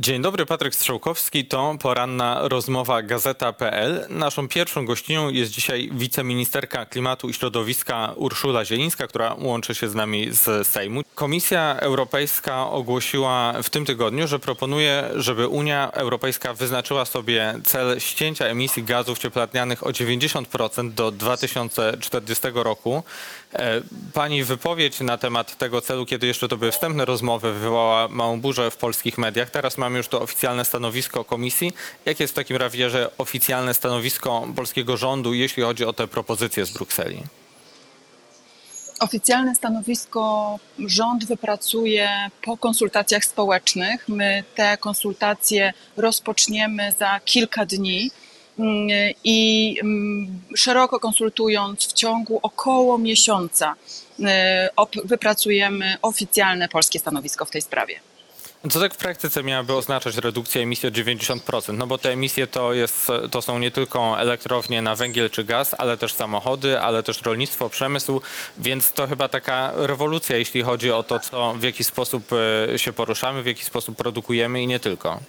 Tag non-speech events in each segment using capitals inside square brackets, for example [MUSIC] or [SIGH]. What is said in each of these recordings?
Dzień dobry, Patryk Strzałkowski. To poranna rozmowa Gazeta.pl. Naszą pierwszą gościnią jest dzisiaj wiceministerka klimatu i środowiska Urszula Zielińska, która łączy się z nami z Sejmu. Komisja Europejska ogłosiła w tym tygodniu, że proponuje, żeby Unia Europejska wyznaczyła sobie cel ścięcia emisji gazów cieplarnianych o 90% do 2040 roku. E, Pani wypowiedź na temat tego celu, kiedy jeszcze to były wstępne rozmowy, wywołała małą burzę w polskich mediach. Teraz mamy już to oficjalne stanowisko komisji. Jakie jest w takim razie oficjalne stanowisko polskiego rządu, jeśli chodzi o te propozycje z Brukseli? Oficjalne stanowisko rząd wypracuje po konsultacjach społecznych. My te konsultacje rozpoczniemy za kilka dni i mm, szeroko konsultując w ciągu około miesiąca op- wypracujemy oficjalne polskie stanowisko w tej sprawie. Co tak w praktyce miałaby oznaczać redukcja emisji o 90%? No bo te emisje to, jest, to są nie tylko elektrownie na węgiel czy gaz, ale też samochody, ale też rolnictwo, przemysł, więc to chyba taka rewolucja, jeśli chodzi o to, co, w jaki sposób e, się poruszamy, w jaki sposób produkujemy i nie tylko.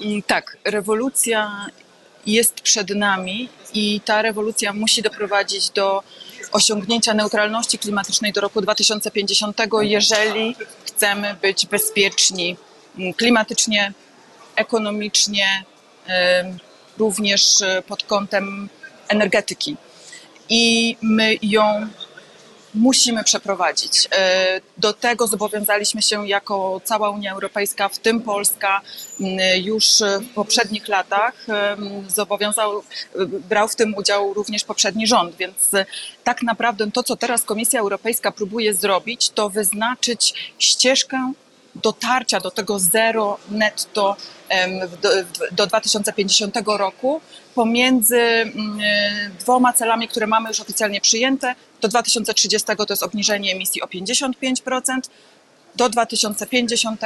Mm, Tak, rewolucja jest przed nami i ta rewolucja musi doprowadzić do osiągnięcia neutralności klimatycznej do roku 2050, jeżeli chcemy być bezpieczni mm, klimatycznie, ekonomicznie, również pod kątem energetyki. I my ją musimy przeprowadzić. E, Do tego zobowiązaliśmy się jako cała Unia Europejska, w tym Polska, już w poprzednich latach. em, Zobowiązał, brał w tym udział również poprzedni rząd, więc e, tak naprawdę to, co teraz Komisja Europejska próbuje zrobić, to wyznaczyć ścieżkę dotarcia do tego zero netto do, w- do 2050 roku pomiędzy mm, dwoma celami, które mamy już oficjalnie przyjęte. Do 2030 to jest obniżenie emisji o 55%, do 2050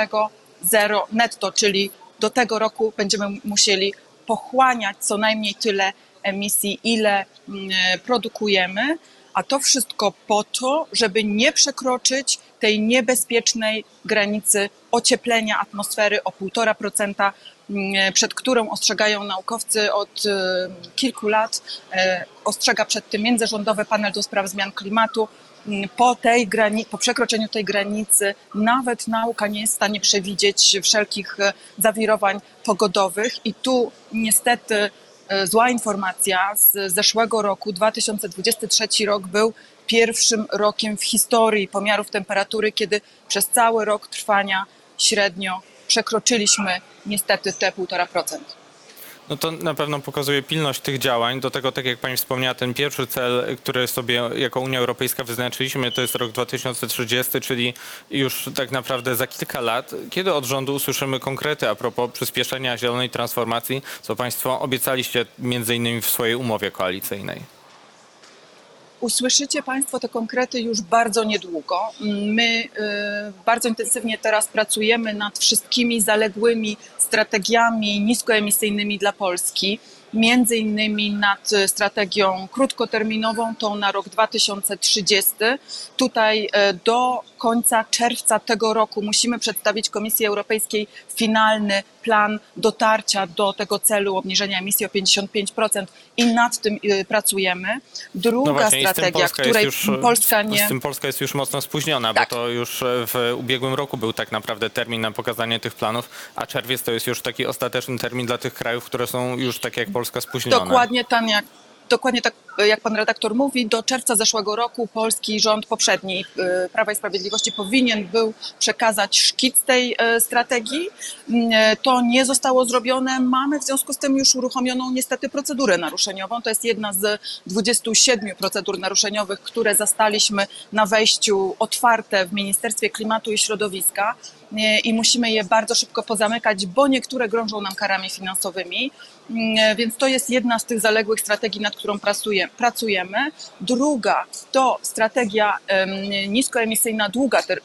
zero netto, czyli do tego roku będziemy musieli pochłaniać co najmniej tyle emisji, ile mm, produkujemy, a to wszystko po to, żeby nie przekroczyć tej niebezpiecznej granicy ocieplenia atmosfery o 1,5%, mm, przed którą ostrzegają naukowcy od e, kilku lat. E, Ostrzega przed tym międzyrządowy panel do spraw zmian klimatu. Mm, Po, tej grani- po przekroczeniu tej granicy nawet nauka nie jest w stanie przewidzieć wszelkich e, zawirowań pogodowych i tu niestety zła informacja z zeszłego roku, 2023 rok był pierwszym rokiem w historii pomiarów temperatury, kiedy przez cały rok trwania średnio przekroczyliśmy niestety te 1,5%. No to na pewno pokazuje pilność tych działań. Do tego, tak jak pani wspomniała, ten pierwszy cel, który sobie jako Unia Europejska wyznaczyliśmy, to jest rok 2030, czyli już tak naprawdę za kilka lat. Kiedy od rządu usłyszymy konkrety a propos przyspieszenia zielonej transformacji, co państwo obiecaliście między innymi w swojej umowie koalicyjnej? Usłyszycie Państwo te konkrety już bardzo niedługo. My y, bardzo intensywnie teraz pracujemy nad wszystkimi zaległymi strategiami niskoemisyjnymi dla Polski. Między innymi nad strategią krótkoterminową, tą na rok 2030. Tutaj y, do końca czerwca tego roku musimy przedstawić Komisji Europejskiej finalny plan dotarcia do tego celu obniżenia emisji o 55% i nad tym y, pracujemy. Druga No tym strategia, Polska której już, Polska nie. Z tym Polska jest już mocno spóźniona, Tak. bo to już w ubiegłym roku był tak naprawdę termin na pokazanie tych planów, a czerwiec to jest już taki ostateczny termin dla tych krajów, które są już tak jak Polska spóźnione. Dokładnie tak jak, dokładnie tak, jak pan redaktor mówi, do czerwca zeszłego roku polski rząd poprzedni y, Prawa i Sprawiedliwości powinien był przekazać szkic tej y, strategii. Mm, To nie zostało zrobione. Mamy w związku z tym już uruchomioną niestety procedurę naruszeniową. To jest jedna z 27 procedur naruszeniowych, które zastaliśmy na wejściu otwarte w Ministerstwie Klimatu i Środowiska i musimy je bardzo szybko pozamykać, bo niektóre grożą nam karami finansowymi. Więc to jest jedna z tych zaległych strategii, nad którą pracuje, pracujemy. Druga to strategia em, niskoemisyjna,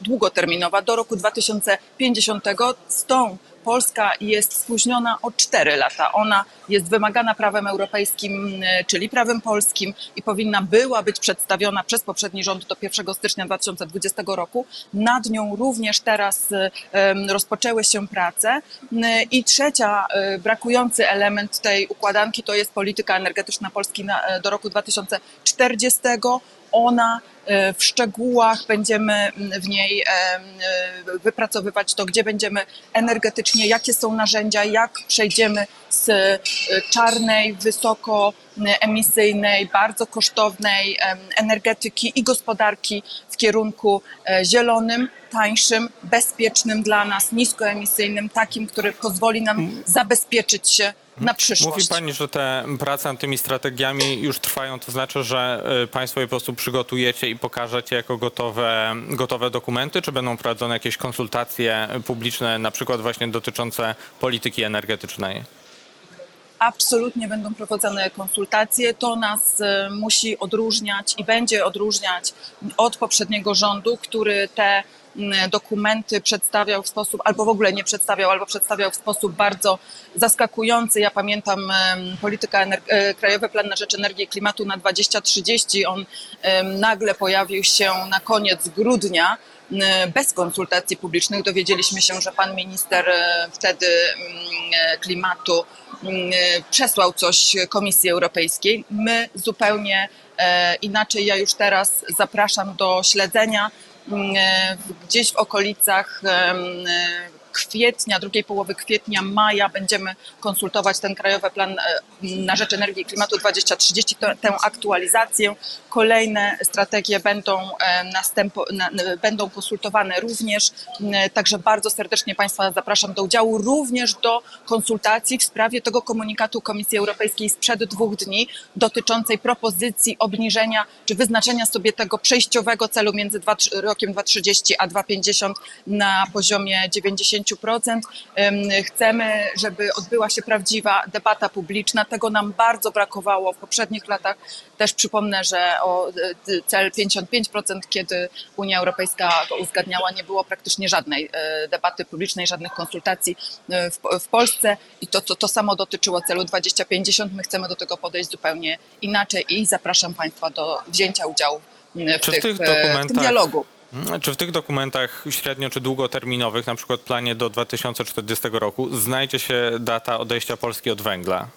długoterminowa do roku 2050. Z tą Polska jest spóźniona o 4 lata. Ona jest wymagana prawem europejskim, e, czyli prawem polskim i powinna była być przedstawiona przez poprzedni rząd do 1 stycznia 2020 roku. Nad nią również teraz em, rozpoczęły się prace. E, I trzecia, brakujący element tej układanki to jest polityka energetyczna Polski do roku 2040. Ona w szczegółach będziemy mm, w niej e, wypracowywać to, gdzie będziemy energetycznie, jakie są narzędzia, jak przejdziemy z e, czarnej, wysoko emisyjnej, bardzo kosztownej energetyki i gospodarki w kierunku e, zielonym, tańszym, bezpiecznym dla nas, niskoemisyjnym, takim, który pozwoli nam zabezpieczyć się na przyszłość. Mówi pani, że te prace nad tymi strategiami już trwają, to znaczy, że y, państwo je po prostu przygotujecie i pokażecie jako gotowe, gotowe dokumenty, czy będą prowadzone jakieś konsultacje publiczne, na przykład właśnie dotyczące polityki energetycznej? absolutnie będą prowadzone konsultacje. To nas e, musi odróżniać i będzie odróżniać od poprzedniego rządu, który te dokumenty przedstawiał w sposób, albo w ogóle nie przedstawiał, albo przedstawiał w sposób bardzo zaskakujący. Ja pamiętam polityka, e, Krajowy Plan na Rzecz Energii i Klimatu na 2030. On nagle pojawił się na koniec grudnia bez konsultacji publicznych. Dowiedzieliśmy się, że pan minister e, wtedy e, klimatu przesłał coś Komisji Europejskiej. My zupełnie inaczej. Ja już teraz zapraszam do śledzenia gdzieś w okolicach e, kwietnia, drugiej połowy kwietnia, maja będziemy konsultować ten Krajowy Plan e, na Rzecz Energii i Klimatu 2030, tę, aktualizację. Kolejne strategie będą, e, następo, będą konsultowane również, także bardzo serdecznie Państwa zapraszam do udziału, również do konsultacji w sprawie tego komunikatu Komisji Europejskiej sprzed dwóch dni dotyczącej propozycji obniżenia czy wyznaczenia sobie tego przejściowego celu między rokiem 2030 a 2050 na poziomie 90%. Em, Chcemy, żeby odbyła się prawdziwa debata publiczna. Tego nam bardzo brakowało w poprzednich latach. Też przypomnę, że o cel 55%, kiedy Unia Europejska go uzgadniała, nie było praktycznie żadnej e, debaty publicznej, żadnych konsultacji e, w, w Polsce i to, to, to samo dotyczyło celu 2050. My chcemy do tego podejść zupełnie inaczej i zapraszam Państwa do wzięcia udziału w, tych, e, w tym dialogu. Mm, Czy w tych dokumentach średnio czy długoterminowych, na przykład planie do 2040 roku, znajdzie się data odejścia Polski od węgla?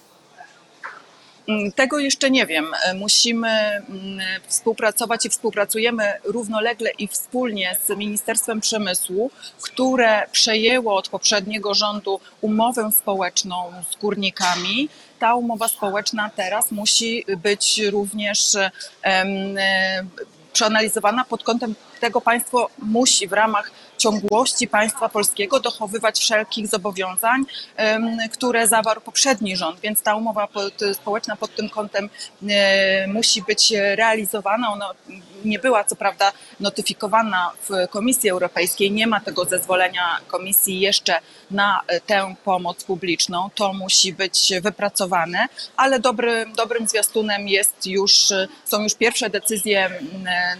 Mm, Tego jeszcze nie wiem. Musimy mm, współpracować i współpracujemy równolegle i wspólnie z Ministerstwem Przemysłu, które przejęło od poprzedniego rządu umowę społeczną z górnikami. Ta umowa społeczna teraz musi być również przeanalizowana pod kątem tego państwo musi w ramach ciągłości państwa polskiego dochowywać wszelkich zobowiązań, które zawarł poprzedni rząd, więc ta umowa społeczna pod tym kątem e, musi być realizowana. Ona nie była co prawda notyfikowana w Komisji Europejskiej, nie ma tego zezwolenia Komisji jeszcze na e, tę pomoc publiczną. To musi być wypracowane, ale dobrym, dobrym zwiastunem jest już, e, są już pierwsze decyzje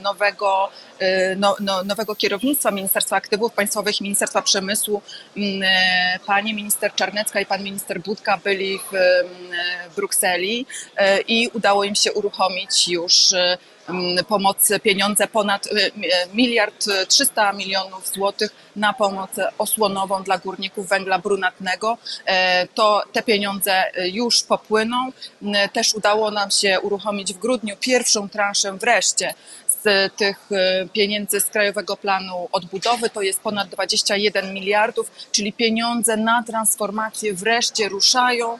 nowego no, no, nowego kierownictwa Ministerstwa Aktywów Państwowych, Ministerstwa Przemysłu. Mm, e, Pani minister Czarnecka i pan minister Budka byli w mm, e, Brukseli e, i udało im się uruchomić już mm, pomoc, pieniądze ponad miliard e, 300 milionów złotych na pomoc osłonową dla górników węgla brunatnego. To te pieniądze już popłyną. Też udało nam się uruchomić w grudniu pierwszą transzę wreszcie z tych e, pieniędzy z Krajowego Planu Odbudowy. To jest ponad 21 miliardów, czyli pieniądze na transformację wreszcie ruszają.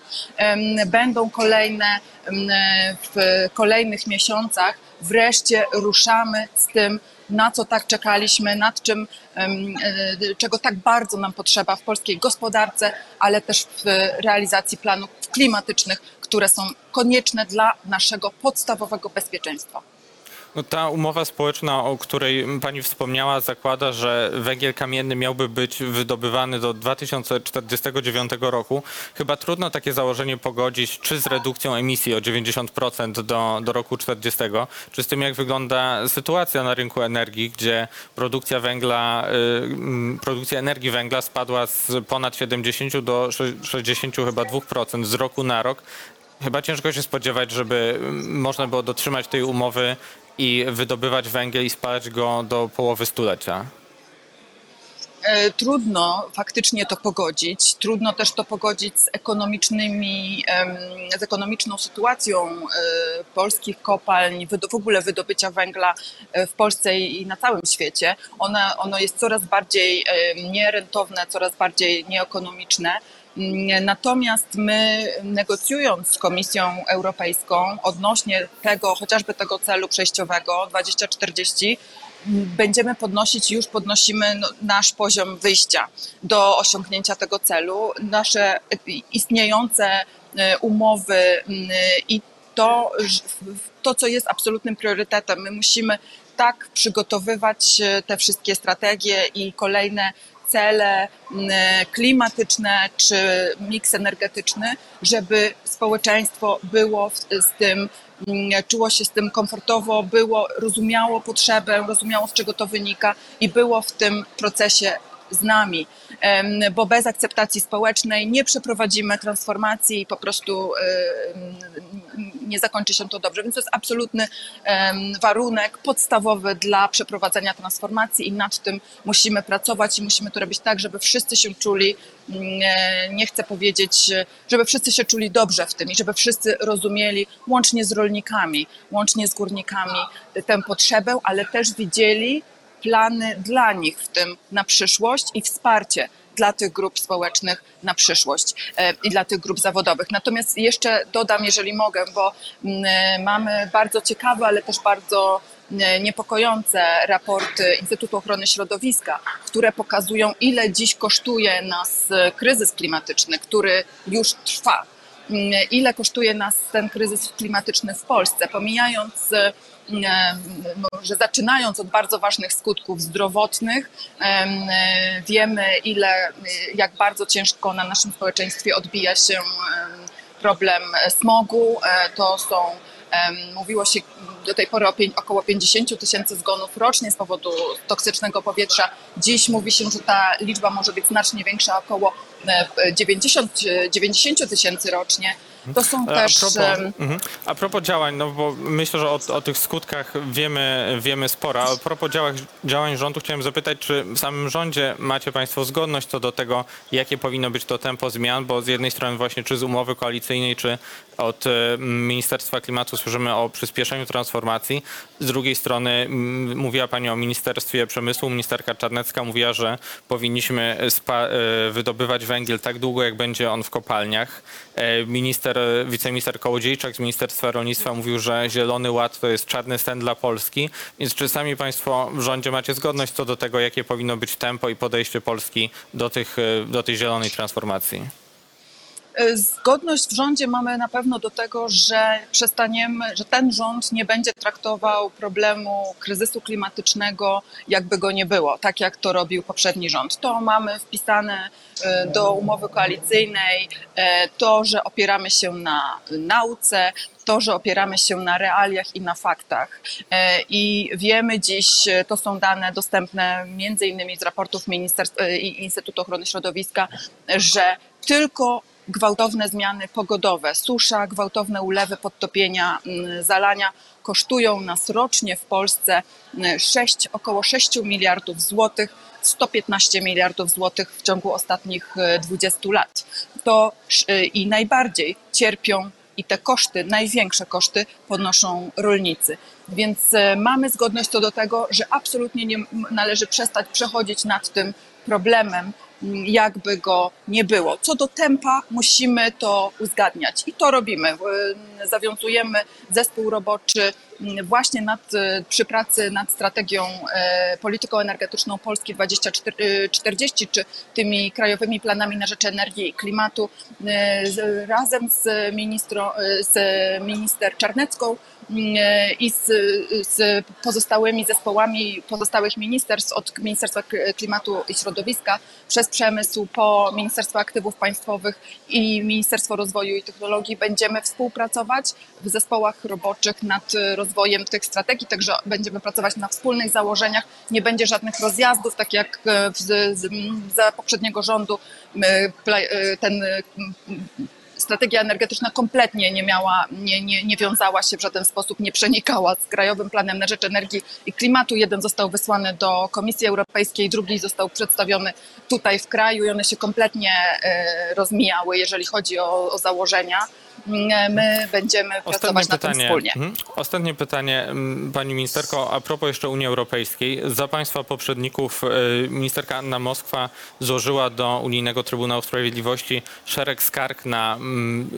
Będą kolejne w kolejnych miesiącach. Wreszcie ruszamy z tym, na co tak czekaliśmy, nad czym, e, czego tak bardzo nam potrzeba w polskiej gospodarce, ale też w realizacji planów klimatycznych, które są konieczne dla naszego podstawowego bezpieczeństwa. No, ta umowa społeczna, o której pani wspomniała, zakłada, że węgiel kamienny miałby być wydobywany do 2049 roku. Chyba trudno takie założenie pogodzić, czy z redukcją emisji o 90% do, do roku 40, czy z tym, jak wygląda sytuacja na rynku energii, gdzie produkcja węgla, y, produkcja energii węgla spadła z ponad 70 do 60 chyba 2% z roku na rok. Chyba ciężko się spodziewać, żeby można było dotrzymać tej umowy i wydobywać węgiel i spalać go do połowy stulecia. E, trudno faktycznie to pogodzić. Trudno też to pogodzić z ekonomicznymi, z ekonomiczną sytuacją e, polskich kopalń, w ogóle wydobycia węgla e, w Polsce i na całym świecie. Ono, ono jest coraz bardziej nierentowne, coraz bardziej nieekonomiczne. Natomiast my negocjując z Komisją Europejską odnośnie tego, chociażby tego celu przejściowego 2040, będziemy podnosić, już podnosimy no, nasz poziom wyjścia do osiągnięcia tego celu. Nasze istniejące e, umowy i to, to, co jest absolutnym priorytetem. My musimy tak przygotowywać e, te wszystkie strategie i kolejne cele mm, klimatyczne czy miks energetyczny, żeby społeczeństwo było z tym, mm, czuło się z tym komfortowo, było, rozumiało potrzebę, rozumiało z czego to wynika i było w tym procesie z nami, bo bez akceptacji społecznej nie przeprowadzimy transformacji i po prostu nie zakończy się to dobrze. Więc to jest absolutny warunek podstawowy dla przeprowadzenia transformacji i nad tym musimy pracować i musimy to robić tak, żeby wszyscy się czuli, mm, e, nie chcę powiedzieć, żeby wszyscy się czuli dobrze w tym i żeby wszyscy rozumieli, łącznie z rolnikami, łącznie z górnikami, tę potrzebę, ale też widzieli, plany dla nich w tym na przyszłość i wsparcie dla tych grup społecznych na przyszłość e, i dla tych grup zawodowych. Natomiast jeszcze dodam, jeżeli mogę, bo mm, e, mamy bardzo ciekawe, ale też bardzo e, niepokojące raporty Instytutu Ochrony Środowiska, które pokazują, ile dziś kosztuje nas kryzys klimatyczny, który już trwa. Mm, ile kosztuje nas ten kryzys klimatyczny w Polsce, pomijając że zaczynając od bardzo ważnych skutków zdrowotnych, wiemy ile, jak bardzo ciężko na naszym społeczeństwie odbija się problem smogu. E, to są, mówiło się do tej pory około 50 tysięcy zgonów rocznie z powodu toksycznego powietrza. Dziś mówi się, że ta liczba może być znacznie większa, około 90 e, tysięcy rocznie. To są a też... Propos, mhm. A propos działań, no bo myślę, że o, o, tych skutkach wiemy, wiemy sporo. A propos działań, działań rządu chciałem zapytać, czy w samym rządzie macie Państwo zgodność co do tego, jakie powinno być to tempo zmian, bo z jednej strony właśnie czy z umowy koalicyjnej, czy od e, Ministerstwa Klimatu słyszymy o przyspieszeniu transformacji. Z drugiej strony mówiła Pani o Ministerstwie Przemysłu, ministerka Czarnecka mówiła, że powinniśmy e, wydobywać węgiel tak długo, jak będzie on w kopalniach. E, minister, wiceminister Kołodziejczak z Ministerstwa Rolnictwa mówił, że Zielony Ład to jest czarny sen dla Polski. Więc czy sami Państwo w rządzie macie zgodność co do tego, jakie powinno być tempo i podejście Polski do, tych, do tej zielonej transformacji? E, zgodność w rządzie mamy na pewno do tego, że przestaniemy, że ten rząd nie będzie traktował problemu kryzysu klimatycznego, jakby go nie było, tak jak to robił poprzedni rząd. To mamy wpisane e, do umowy koalicyjnej, e, to, że opieramy się na nauce, to, że opieramy się na realiach i na faktach. I wiemy dziś, to są dane dostępne między innymi z raportów Ministerstwa i Instytutu Ochrony Środowiska, że tylko gwałtowne zmiany pogodowe, susza, gwałtowne ulewy, podtopienia, mm, zalania kosztują nas rocznie w Polsce 6, mm, około 6 miliardów złotych, 115 miliardów złotych w ciągu ostatnich 20 e, lat. To e, i najbardziej cierpią i te koszty, największe koszty ponoszą rolnicy. Więc e, mamy zgodność co do tego, że absolutnie nie należy przestać przechodzić nad tym problemem jakby go nie było. Co do tempa, musimy to uzgadniać i to robimy. Zawiązujemy zespół roboczy mm, właśnie nad, e, przy pracy nad strategią e, polityką energetyczną Polski 2040, czy tymi krajowymi planami na rzecz energii i klimatu, razem z, ministro, z minister Czarnecką i z, z pozostałymi zespołami pozostałych ministerstw, od Ministerstwa Klimatu i Środowiska przez Przemysł po Ministerstwo Aktywów Państwowych i Ministerstwo Rozwoju i Technologii będziemy współpracować w zespołach roboczych nad e, rozwojem tych strategii, także będziemy pracować na wspólnych założeniach. Nie będzie żadnych rozjazdów, tak jak e, z, za poprzedniego rządu e, ten e, strategia energetyczna kompletnie nie miała, nie, nie, nie wiązała się w żaden sposób, nie przenikała z Krajowym Planem na rzecz Energii i Klimatu. Jeden został wysłany do Komisji Europejskiej, drugi został przedstawiony tutaj w kraju i one się kompletnie e, rozmijały, jeżeli chodzi o, o założenia. Mm, My będziemy pracować nad tym wspólnie. mhm. Ostatnie pytanie, pani ministerko, a propos jeszcze Unii Europejskiej. Za państwa poprzedników y, ministerka Anna Moskwa złożyła do Unijnego Trybunału Sprawiedliwości szereg skarg na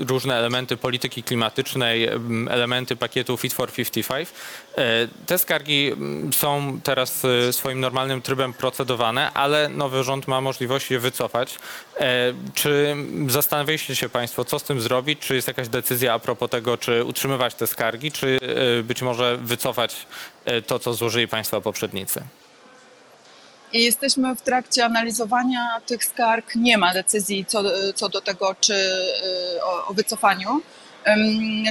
różne elementy polityki klimatycznej, elementy pakietu Fit for 55. Y, Te skargi są teraz swoim normalnym trybem procedowane, ale nowy rząd ma możliwość je wycofać. E, Czy zastanawialiście się Państwo, co z tym zrobić? Czy jest jakaś decyzja a propos tego, czy utrzymywać te skargi, czy e, być może wycofać e, to, co złożyli Państwa poprzednicy? Jesteśmy w trakcie analizowania tych skarg. Nie ma decyzji co, co do tego, czy y, o, o wycofaniu.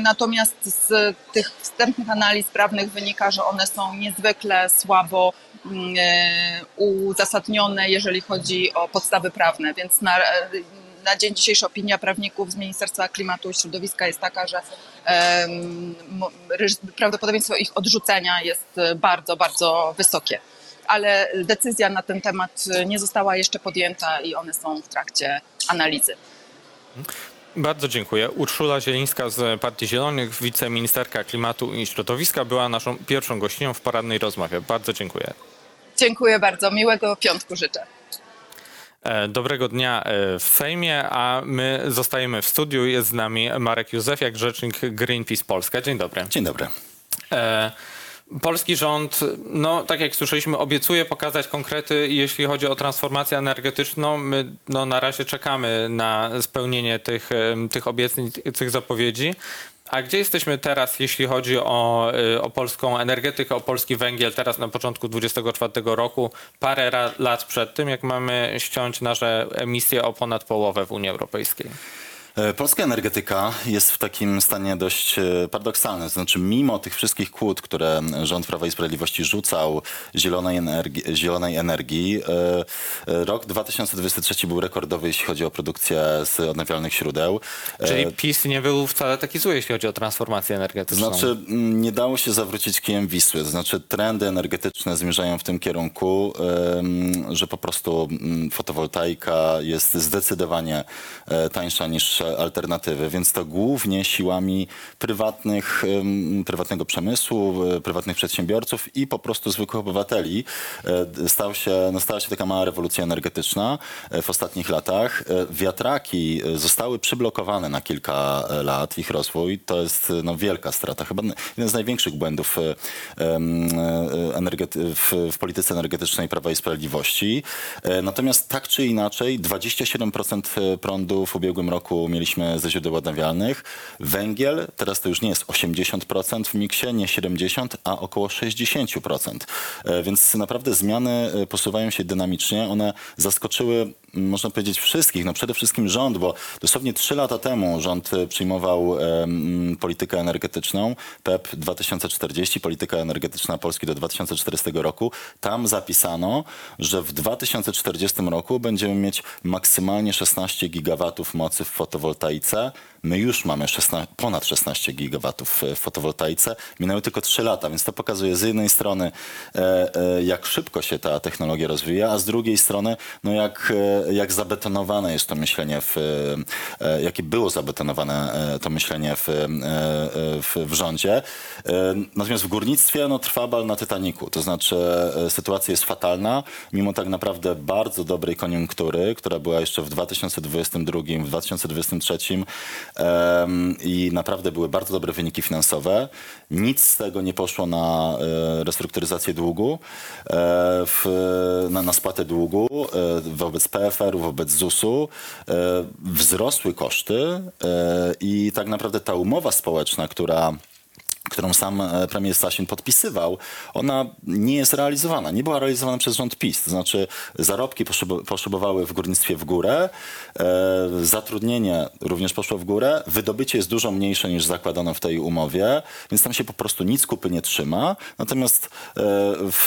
Natomiast z tych wstępnych analiz prawnych wynika, że one są niezwykle słabo mm, e, uzasadnione, jeżeli chodzi o podstawy prawne. Więc na, na dzień dzisiejszy opinia prawników z Ministerstwa Klimatu i Środowiska jest taka, że prawdopodobieństwo ich odrzucenia jest e, bardzo, bardzo wysokie ale decyzja na ten temat nie została jeszcze podjęta i one są w trakcie analizy. Bardzo dziękuję. Urszula Zielińska z Partii Zielonych, wiceministerka klimatu i środowiska, była naszą pierwszą gościnią w porannej rozmowie. Bardzo dziękuję. Dziękuję bardzo. Miłego piątku życzę. E, Dobrego dnia e, w Sejmie, a my zostajemy w studiu. Jest z nami Marek Józefiak, rzecznik Greenpeace Polska. Dzień dobry. Dzień dobry. E, Polski rząd, no tak jak słyszeliśmy, obiecuje pokazać konkrety, jeśli chodzi o transformację energetyczną. My no, na razie czekamy na spełnienie tych, tych obietnic, tych zapowiedzi. A gdzie jesteśmy teraz, jeśli chodzi o, y, o polską energetykę, o polski węgiel, teraz na początku 2024 roku, parę lat przed tym, jak mamy ściąć nasze emisje o ponad połowę w Unii Europejskiej? E, Polska energetyka jest w takim stanie dość e, paradoksalnym. Znaczy, mimo tych wszystkich kłód, które rząd Prawa i Sprawiedliwości rzucał zielonej energii, zielonej energii e, rok 2023 był rekordowy, jeśli chodzi o produkcję z odnawialnych źródeł. Czyli PiS nie był wcale taki zły, jeśli chodzi o transformację energetyczną. znaczy, nie dało się zawrócić kijem Wisły. Znaczy, trendy energetyczne zmierzają w tym kierunku, że po prostu fotowoltaika jest zdecydowanie tańsza niż alternatywy, więc to głównie siłami prywatnych, prywatnego przemysłu, e, prywatnych przedsiębiorców i po prostu zwykłych obywateli e, stał się, no stała się taka mała rewolucja energetyczna e, w ostatnich latach. Wiatraki zostały przyblokowane na kilka lat, ich rozwój. To jest no, wielka strata, chyba jeden z największych błędów w, w polityce energetycznej Prawa i Sprawiedliwości. Natomiast tak czy inaczej 27% prądu w ubiegłym roku mieliśmy ze źródeł odnawialnych. Węgiel, teraz to już nie jest 80% w miksie, nie 70%, a około 60%. E, Więc naprawdę zmiany e, posuwają się dynamicznie. One zaskoczyły, można powiedzieć, wszystkich. No przede wszystkim rząd, bo dosłownie trzy lata temu rząd e, przyjmował politykę energetyczną PEP 2040, polityka energetyczna Polski do 2040 roku. Tam zapisano, że w 2040 roku będziemy mieć maksymalnie 16 gigawatów mocy w fotowoltaice. My już mamy 16, ponad 16 gigawatów w fotowoltaice. Minęły tylko 3 lata, więc to pokazuje z jednej strony, e, e, jak szybko się ta technologia rozwija, a z drugiej strony, no jak jak zabetonowane jest to myślenie, w, e, jakie było zabetonowane e, to myślenie w, e, w, w rządzie. E, Natomiast w górnictwie no, trwa bal na Titaniku, to znaczy e, sytuacja jest fatalna, mimo tak naprawdę bardzo dobrej koniunktury, która była jeszcze w 2022, w 2023 em, i naprawdę były bardzo dobre wyniki finansowe. Nic z tego nie poszło na e, restrukturyzację długu, e, w, na, na spłatę długu e, wobec PFR-u, wobec ZUS-u. Wzrosły koszty i tak naprawdę ta umowa społeczna, która którą sam e, premier Sasin podpisywał, ona nie jest realizowana. Nie była realizowana przez rząd PiS. To znaczy zarobki poszybo- poszybowały w górnictwie w górę, e, zatrudnienie również poszło w górę, wydobycie jest dużo mniejsze niż zakładano w tej umowie, więc tam się po prostu nic kupy nie trzyma. Natomiast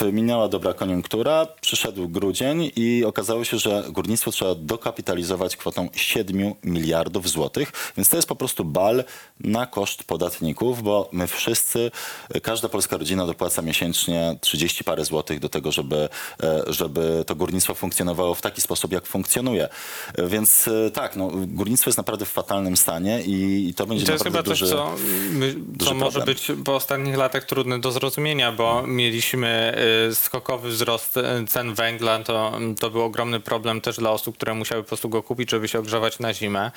e, minęła dobra koniunktura, przyszedł grudzień i okazało się, że górnictwo trzeba dokapitalizować kwotą 7 miliardów złotych, więc to jest po prostu bal na koszt podatników, bo my wszyscy, każda polska rodzina dopłaca miesięcznie 30 parę złotych do tego, żeby, e, żeby to górnictwo funkcjonowało w taki sposób, jak funkcjonuje. E, Więc e, tak, no, górnictwo jest naprawdę w fatalnym stanie i, i to będzie I to jest chyba naprawdę coś, duży... co, my, duży co może problem. być po ostatnich latach trudne do zrozumienia, bo mieliśmy y, skokowy wzrost cen węgla. To, to był ogromny problem też dla osób, które musiały po prostu go kupić, żeby się ogrzewać na zimę.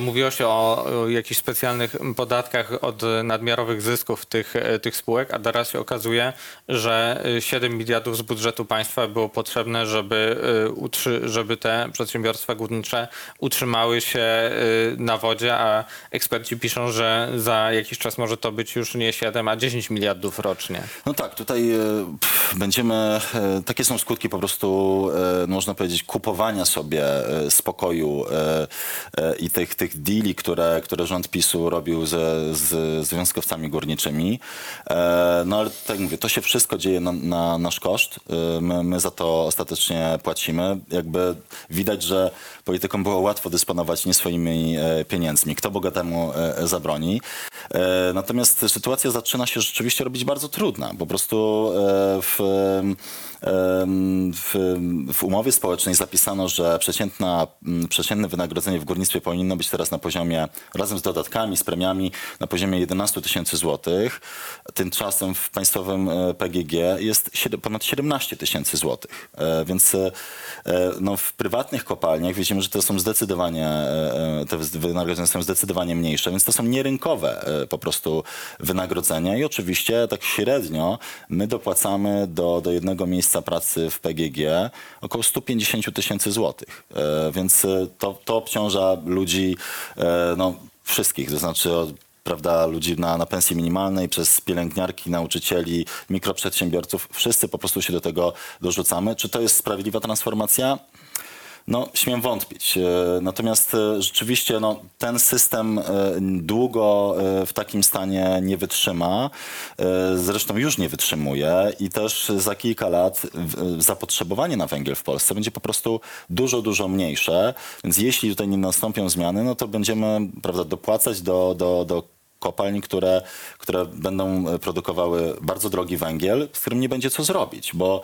Mówiło się o, o jakichś specjalnych podatkach od nadmiarowych zysków tych, y, tych spółek, a teraz się okazuje, że y, 7 miliardów z budżetu państwa było potrzebne, żeby, utrzy, żeby te przedsiębiorstwa górnicze utrzymały się na wodzie, a eksperci piszą, że za jakiś czas może to być już nie 7, a 10 miliardów rocznie. No tak, tutaj e, pff, będziemy, e, takie są skutki po prostu, e, można powiedzieć, kupowania sobie e, spokoju e, e, i tych, tych deali, które, które rząd PiSu robił ze, z związkowcami górniczymi. E, No ale tak mówię, to się wszystko dzieje na, na nasz koszt. E, My, my za to ostatecznie płacimy. Jakby widać, że politykom było łatwo dysponować nie swoimi e, pieniędzmi. Kto bogatemu zabroni. Natomiast sytuacja zaczyna się rzeczywiście robić bardzo trudna. Po prostu w, w, w umowie społecznej zapisano, że przeciętna, przeciętne wynagrodzenie w górnictwie powinno być teraz na poziomie, razem z dodatkami, z premiami, na poziomie 11 tysięcy złotych. Tymczasem w państwowym e, PGG jest ponad 17 tysięcy złotych. E, Więc e, no, w prywatnych kopalniach widzimy, że to są zdecydowanie, te wynagrodzenia są zdecydowanie mniejsze, więc to są nierynkowe po prostu wynagrodzenia i oczywiście tak średnio my dopłacamy do, do jednego miejsca pracy w PGG około 150 tysięcy złotych. Więc to, to obciąża ludzi, no wszystkich, to znaczy prawda, ludzi na, na pensji minimalnej, przez pielęgniarki, nauczycieli, mikroprzedsiębiorców. Wszyscy po prostu się do tego dorzucamy. Czy to jest sprawiedliwa transformacja? No, śmiem wątpić. E, Natomiast e, rzeczywiście no, ten system e, długo w takim stanie nie wytrzyma. Zresztą już nie wytrzymuje i też za kilka lat zapotrzebowanie na węgiel w Polsce będzie po prostu dużo, dużo mniejsze. Więc jeśli tutaj nie nastąpią zmiany, no to będziemy prawda, dopłacać do, do, do kopalni, które, które będą produkowały bardzo drogi węgiel, z którym nie będzie co zrobić, bo,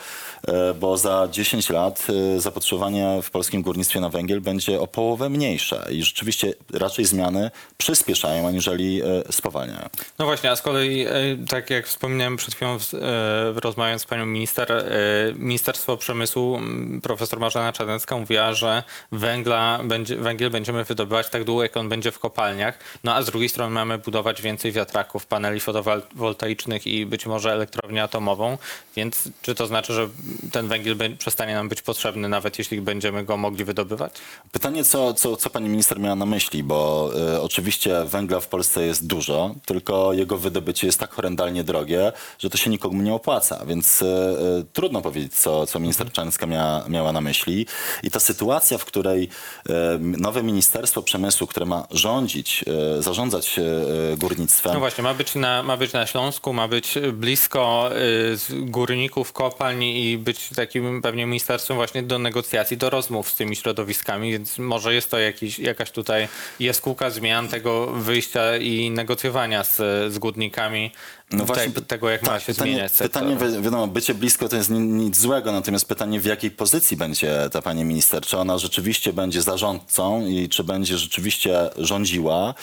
e, bo za 10 lat e, zapotrzebowanie w polskim górnictwie na węgiel będzie o połowę mniejsze i rzeczywiście raczej zmiany przyspieszają, aniżeli e, spowalniają. No właśnie, a z kolei, tak jak wspominałem przed chwilą, rozmawiając z panią minister, Ministerstwo Przemysłu, profesor Marzena Czarnecka mówiła, że węgla węgiel będziemy wydobywać tak długo, jak on będzie w kopalniach, no a z drugiej strony mamy budować więcej wiatraków, paneli fotowoltaicznych i być może elektrownię atomową, więc czy to znaczy, że ten węgiel przestanie nam być potrzebny, nawet jeśli będziemy go mogli wydobywać? Pytanie, co, co, co pani minister miała na myśli, bo e, oczywiście węgla w Polsce jest dużo, tylko jego wydobycie jest tak horrendalnie drogie, że to się nikomu nie opłaca, więc e, e, trudno powiedzieć, co, co minister Czarnecka miała, miała na myśli. I ta sytuacja, w której e, nowe Ministerstwo Przemysłu, które ma rządzić, e, zarządzać e, górnictwem, No właśnie, ma być na, ma być na Śląsku, ma być blisko y, górników, kopalń i być takim pewnie ministerstwem właśnie do negocjacji, do rozmów z tymi środowiskami, więc może jest to jakiś, jakaś tutaj jaskółka zmian tego wyjścia i negocjowania z, z górnikami No te, właśnie, tego, jak ma się pytanie, pytanie, wi- wiadomo, bycie blisko to jest ni- nic złego, natomiast pytanie, w jakiej pozycji będzie ta pani minister? Czy ona rzeczywiście będzie zarządcą i czy będzie rzeczywiście rządziła?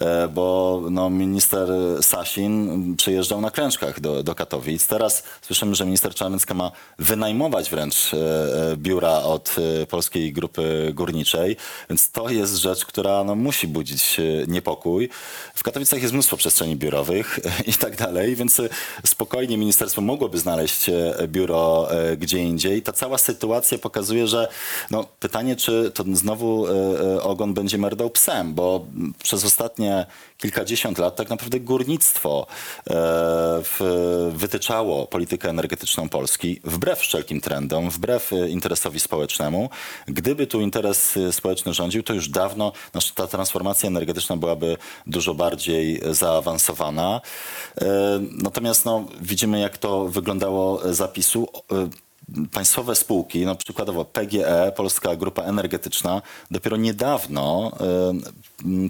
E, Bo no, minister Sasin przyjeżdżał na klęczkach do, do Katowic. Teraz słyszymy, że minister Czarnecka ma wynajmować wręcz e, e, biura od Polskiej Grupy Górniczej, więc to jest rzecz, która no, musi budzić niepokój. W Katowicach jest mnóstwo przestrzeni biurowych [LAUGHS] i tak dalej, więc e, spokojnie ministerstwo mogłoby znaleźć e, biuro e, gdzie indziej. Ta cała sytuacja pokazuje, że no, pytanie, czy to znowu ogon będzie merdał psem, bo przez ostatnie kilkadziesiąt lat tak naprawdę górnictwo wytyczało politykę energetyczną Polski wbrew wszelkim trendom, wbrew interesowi społecznemu. Gdyby tu interes społeczny rządził, to już dawno nasza ta transformacja energetyczna byłaby dużo bardziej zaawansowana. Natomiast no, widzimy, jak to wyglądało zapisu. Państwowe spółki, no przykładowo PGE, Polska Grupa Energetyczna, dopiero niedawno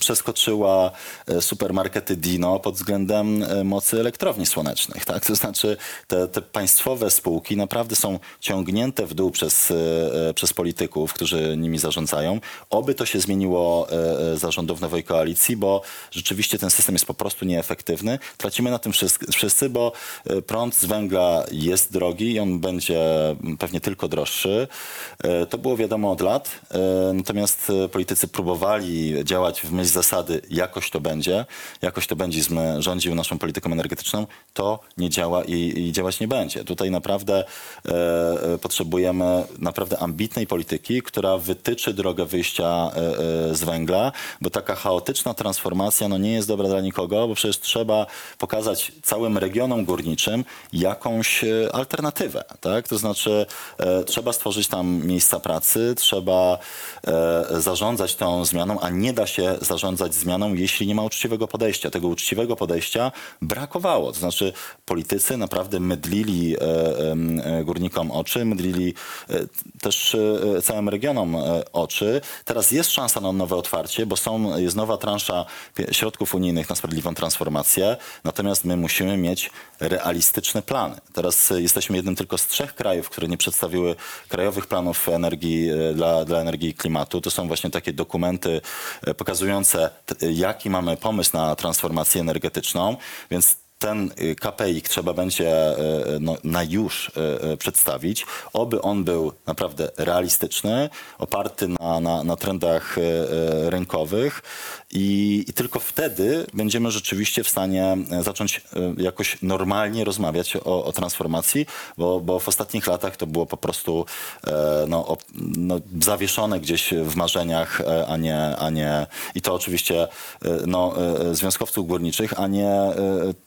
przeskoczyła e, supermarkety Dino pod względem e, mocy elektrowni słonecznych. Tak? To znaczy te, te państwowe spółki naprawdę są ciągnięte w dół przez, e, przez polityków, którzy nimi zarządzają. Oby to się zmieniło e, e, za rządów nowej koalicji, bo rzeczywiście ten system jest po prostu nieefektywny. Tracimy na tym wszyscy- bo prąd z węgla jest drogi i on będzie pewnie tylko droższy. E, To było wiadomo od lat, e, natomiast e, politycy próbowali działać w myśl zasady jakoś to będzie, jakoś to będzie rządził naszą polityką energetyczną, to nie działa i, i działać nie będzie. Tutaj naprawdę potrzebujemy naprawdę ambitnej polityki, która wytyczy drogę wyjścia z węgla, bo taka chaotyczna transformacja no, nie jest dobra dla nikogo, bo przecież trzeba pokazać całym regionom górniczym jakąś alternatywę. Tak? To znaczy e, trzeba stworzyć tam miejsca pracy, trzeba e, zarządzać tą zmianą, a nie da się zarządzać zmianą, jeśli nie ma uczciwego podejścia. Tego uczciwego podejścia brakowało. To znaczy politycy naprawdę mydlili e, e, górnikom oczy, mydlili e, też e, całym regionom oczy. Teraz jest szansa na nowe otwarcie, bo są, jest nowa transza środków unijnych na sprawiedliwą transformację, natomiast my musimy mieć realistyczne plany. Teraz jesteśmy jednym tylko z trzech krajów, które nie przedstawiły krajowych planów energii e, dla, dla energii i klimatu. To są właśnie takie dokumenty e, pokazujące, t- jaki mamy pomysł na transformację energetyczną, więc ten y, KPI trzeba będzie y, no, na już y, przedstawić. Oby on był naprawdę realistyczny, oparty na, na, na trendach rynkowych i, i tylko wtedy będziemy rzeczywiście w stanie zacząć jakoś normalnie rozmawiać o, o transformacji, bo, bo w ostatnich latach to było po prostu e, no, no, zawieszone gdzieś w marzeniach, e, a nie, a nie i to oczywiście e, no, e, związkowców górniczych, a nie e,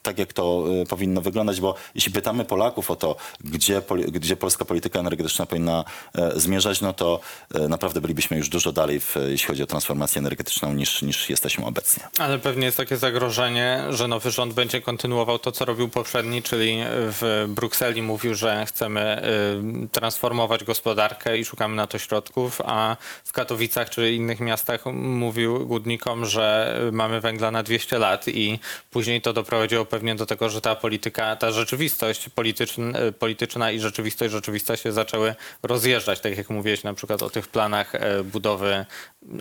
tak jak to e, powinno wyglądać, bo jeśli pytamy Polaków o to, gdzie, gdzie polska polityka energetyczna powinna e, zmierzać, no to e, naprawdę bylibyśmy już dużo dalej, w, jeśli chodzi o transformację energetyczną, niż, niż jesteśmy obecnie. Ale pewnie jest takie zagrożenie, że nowy rząd będzie kontynuował to, co robił poprzedni, czyli w Brukseli mówił, że chcemy y, transformować gospodarkę i szukamy na to środków, a w Katowicach czy innych miastach mówił górnikom, że mamy węgla na 200 lat i później to doprowadziło pewnie do tego, że ta polityka, ta rzeczywistość polityczna, polityczna i rzeczywistość rzeczywista się zaczęły rozjeżdżać, tak jak mówiłeś na przykład o tych planach e, budowy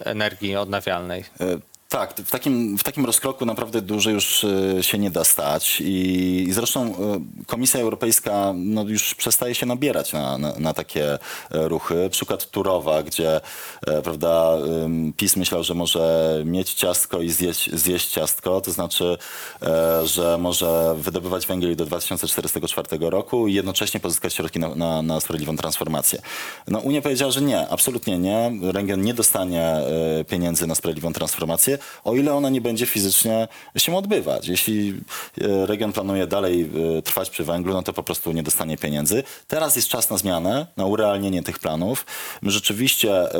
energii odnawialnej. Tak, w takim, w takim rozkroku naprawdę dużo już e, się nie da stać i, zresztą e, Komisja Europejska no, już przestaje się nabierać na, na, na takie e, ruchy. Przykład Turowa, gdzie prawda, PiS myślał, że może mieć ciastko i zjeść, zjeść ciastko, to znaczy, że może wydobywać węgiel do 2044 roku i jednocześnie pozyskać środki na, na, na sprawiedliwą transformację. No, Unia powiedziała, że nie, absolutnie nie. Region nie dostanie pieniędzy na sprawiedliwą transformację, o ile ona nie będzie fizycznie się odbywać. Jeśli e, region planuje dalej e, trwać przy węglu, no to po prostu nie dostanie pieniędzy. Teraz jest czas na zmianę, na urealnienie tych planów. My rzeczywiście e,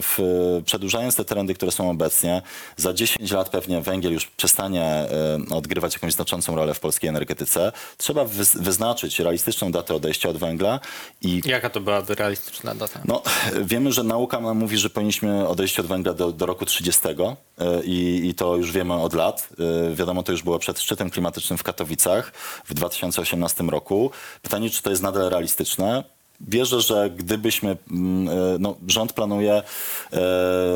w, przedłużając te trendy, które są obecnie, za 10 lat pewnie węgiel już przestanie odgrywać jakąś znaczącą rolę w polskiej energetyce. Trzeba wyz- wyznaczyć realistyczną datę odejścia od węgla i Jaka to byłaby realistyczna data? no, wiemy, że nauka nam mówi, że powinniśmy odejść od węgla do, do roku 30. i, i to już wiemy od lat. E, Wiadomo, to już było przed szczytem klimatycznym w Katowicach w 2018 roku. Pytanie, czy to jest nadal realistyczne? Wierzę, że gdybyśmy, mm, e, no, rząd planuje e,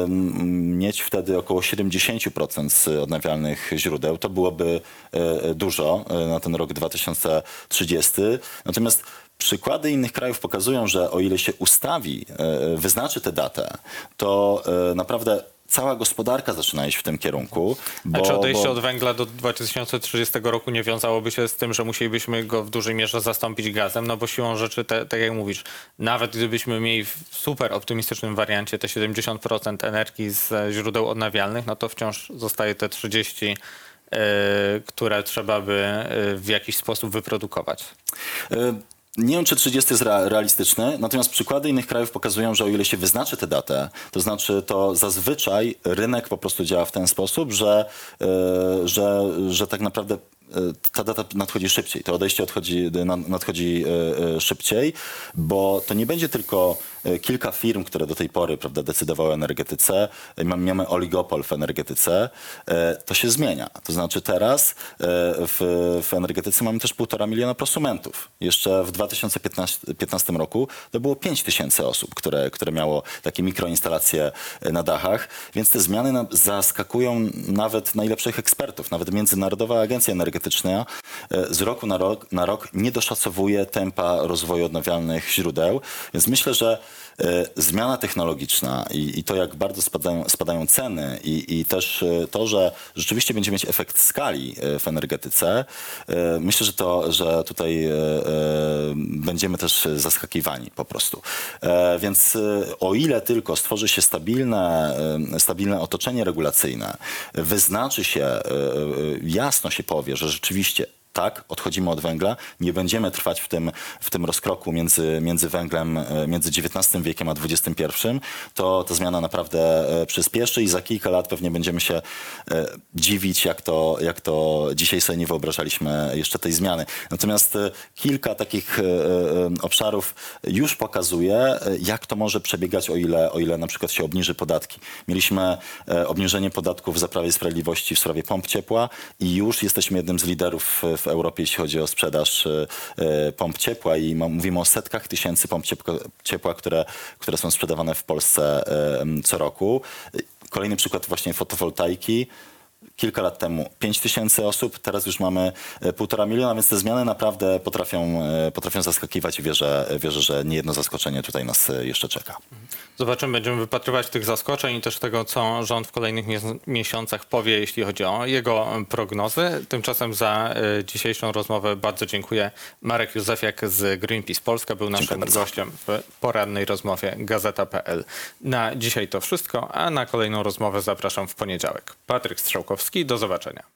mieć wtedy około 70% z odnawialnych źródeł. To byłoby e, dużo na ten rok 2030. Natomiast przykłady innych krajów pokazują, że o ile się ustawi, wyznaczy tę datę, to naprawdę cała gospodarka zaczyna iść w tym kierunku. Bo, A czy odejście bo- od węgla do 2030 roku nie wiązałoby się z tym, że musielibyśmy go w dużej mierze zastąpić gazem? No bo siłą rzeczy, te, tak jak mówisz, nawet gdybyśmy mieli w super optymistycznym wariancie te 70% energii z źródeł odnawialnych, no to wciąż zostaje te 30, e, które trzeba by e, w jakiś sposób wyprodukować. E, Nie wiem, czy 30 jest rea- realistyczne, natomiast przykłady innych krajów pokazują, że o ile się wyznaczy tę datę, to znaczy to zazwyczaj rynek po prostu działa w ten sposób, że, e, że, że tak naprawdę e, ta data nadchodzi szybciej, to odejście odchodzi, na- nadchodzi e, szybciej, bo to nie będzie tylko kilka firm, które do tej pory prawda, decydowały o energetyce, e, mamy, oligopol w energetyce, e, to się zmienia. To znaczy teraz e, w, w energetyce mamy też półtora miliona prosumentów. Jeszcze w 2015 roku to było 5 tysięcy osób, które, które miało takie mikroinstalacje e, na dachach, więc te zmiany zaskakują nawet najlepszych ekspertów. Nawet Międzynarodowa Agencja Energetyczna e, z roku na rok, na rok nie doszacowuje tempa rozwoju odnawialnych źródeł, więc myślę, że e, zmiana technologiczna i, i to, jak bardzo spadają, spadają ceny i, i też e, to, że rzeczywiście będziemy mieć efekt skali e, w energetyce, e, myślę, że to, że tutaj e, e, będziemy też zaskakiwani po prostu. E, Więc e, o ile tylko stworzy się stabilne, e, stabilne otoczenie regulacyjne, wyznaczy się, e, e, jasno się powie, że rzeczywiście tak, odchodzimy od węgla, nie będziemy trwać w tym, w tym rozkroku między, między węglem, e, między XIX wiekiem a XXI, to ta zmiana naprawdę e, przyspieszy i za kilka lat pewnie będziemy się e, dziwić, jak to, jak to dzisiaj sobie nie wyobrażaliśmy jeszcze tej zmiany. Natomiast kilka takich obszarów już pokazuje, jak to może przebiegać, o ile, o ile na przykład się obniży podatki. Mieliśmy obniżenie podatków za Prawie Sprawiedliwości w sprawie pomp ciepła i już jesteśmy jednym z liderów w Europie, jeśli chodzi o sprzedaż e, e, pomp ciepła i mówimy o setkach tysięcy pomp ciepła, które, które są sprzedawane w Polsce e, co roku. Kolejny przykład właśnie fotowoltaiki. Kilka lat temu 5 tysięcy osób, teraz już mamy e, półtora miliona, więc te zmiany naprawdę potrafią, e, potrafią zaskakiwać i wierzę, wierzę, że nie jedno zaskoczenie tutaj nas e, jeszcze czeka. Zobaczymy, będziemy wypatrywać tych zaskoczeń i też tego, co rząd w kolejnych mies- miesiącach powie, jeśli chodzi o jego prognozy. Tymczasem za dzisiejszą rozmowę bardzo dziękuję. Marek Józefiak z Greenpeace Polska był naszym gościem w porannej rozmowie Gazeta.pl. Na dzisiaj to wszystko, a na kolejną rozmowę zapraszam w poniedziałek. Patryk Strzałkowski, do zobaczenia.